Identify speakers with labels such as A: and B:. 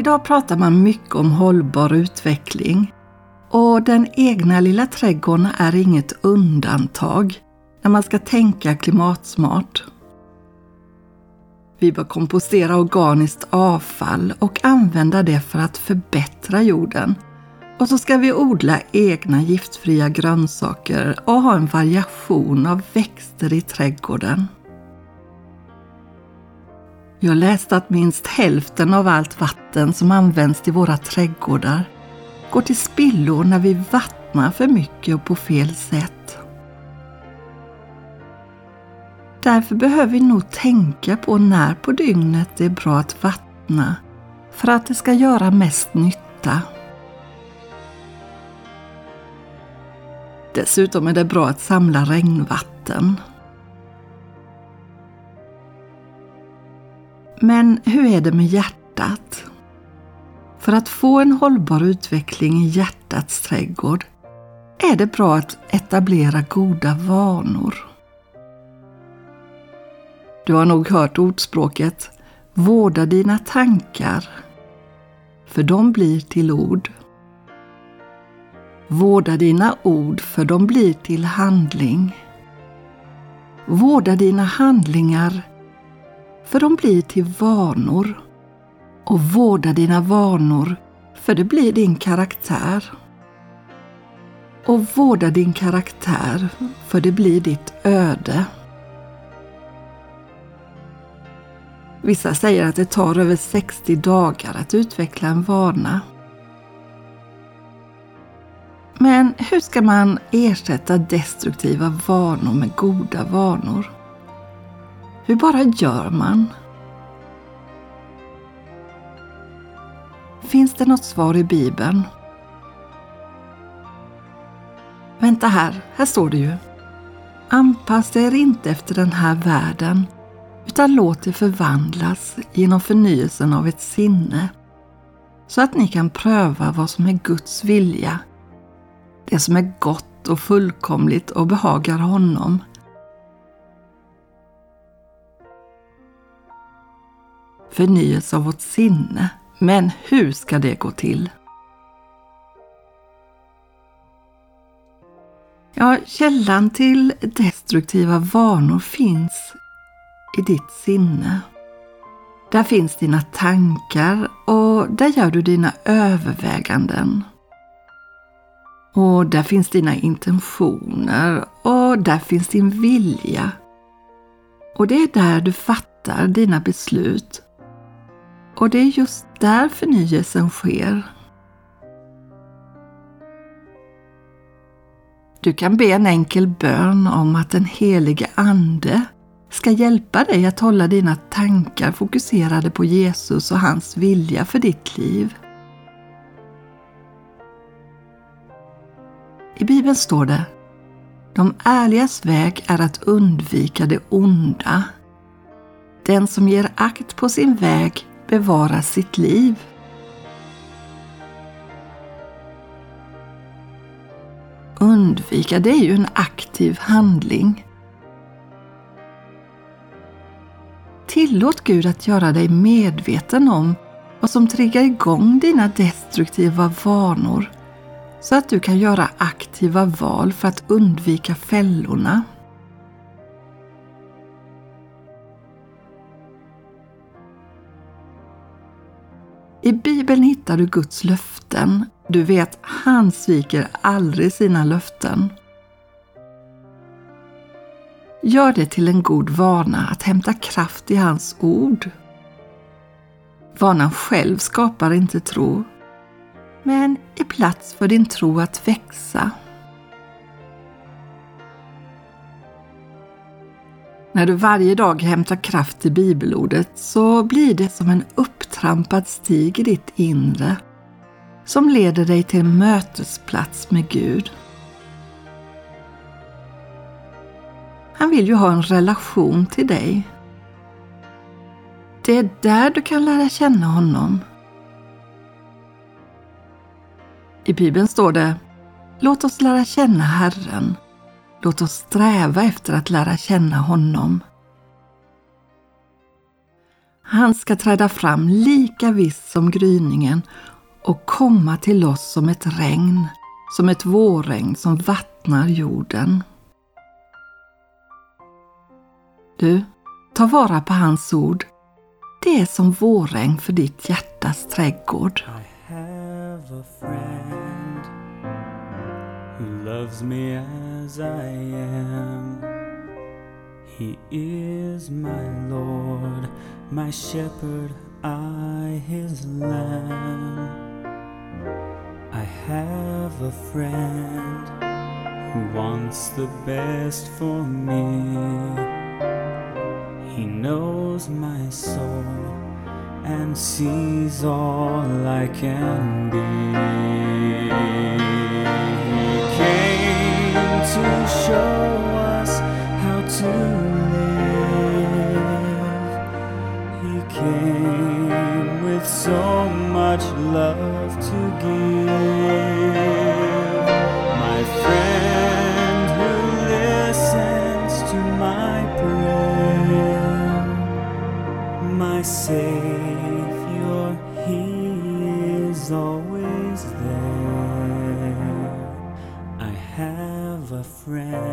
A: Idag pratar man mycket om hållbar utveckling och den egna lilla trädgården är inget undantag när man ska tänka klimatsmart. Vi bör kompostera organiskt avfall och använda det för att förbättra jorden. Och så ska vi odla egna giftfria grönsaker och ha en variation av växter i trädgården. Jag läste att minst hälften av allt vatten som används till våra trädgårdar går till spillo när vi vattnar för mycket och på fel sätt. Därför behöver vi nog tänka på när på dygnet det är bra att vattna för att det ska göra mest nytta. Dessutom är det bra att samla regnvatten. Men hur är det med hjärtat? För att få en hållbar utveckling i hjärtats trädgård är det bra att etablera goda vanor. Du har nog hört ordspråket Vårda dina tankar, för de blir till ord. Vårda dina ord, för de blir till handling. Vårda dina handlingar, för de blir till vanor. Och vårda dina vanor, för det blir din karaktär. Och vårda din karaktär, för det blir ditt öde. Vissa säger att det tar över 60 dagar att utveckla en vana. Men hur ska man ersätta destruktiva vanor med goda vanor? Hur bara gör man? Finns det något svar i Bibeln? Vänta här, här står det ju. Anpassa er inte efter den här världen utan låt er förvandlas genom förnyelsen av ett sinne så att ni kan pröva vad som är Guds vilja, det som är gott och fullkomligt och behagar honom. Förnyelse av vårt sinne, men hur ska det gå till? Ja, källan till destruktiva vanor finns i ditt sinne. Där finns dina tankar och där gör du dina överväganden. Och där finns dina intentioner och där finns din vilja. Och det är där du fattar dina beslut. Och det är just där förnyelsen sker. Du kan be en enkel bön om att den helige Ande ska hjälpa dig att hålla dina tankar fokuserade på Jesus och hans vilja för ditt liv. I Bibeln står det De ärligas väg är att undvika det onda. Den som ger akt på sin väg bevara sitt liv. Undvika, det är ju en aktiv handling. Tillåt Gud att göra dig medveten om vad som triggar igång dina destruktiva vanor så att du kan göra aktiva val för att undvika fällorna. I Bibeln hittar du Guds löften. Du vet, han sviker aldrig sina löften. Gör det till en god vana att hämta kraft i hans ord. Vanan själv skapar inte tro, men är plats för din tro att växa. När du varje dag hämtar kraft i bibelordet så blir det som en upptrampad stig i ditt inre som leder dig till en mötesplats med Gud. Han vill ju ha en relation till dig. Det är där du kan lära känna honom. I Bibeln står det Låt oss lära känna Herren. Låt oss sträva efter att lära känna honom. Han ska träda fram lika visst som gryningen och komma till oss som ett regn, som ett vårregn som vattnar jorden. Du, ta vara på hans ord. Det är som vårregn för ditt hjärtas trädgård.
B: Loves me as I am. He is my Lord, my shepherd, I his lamb. I have a friend who wants the best for me. He knows my soul and sees all I can be. So much love to give. My friend who listens to my prayer, my Savior, He is always there. Friend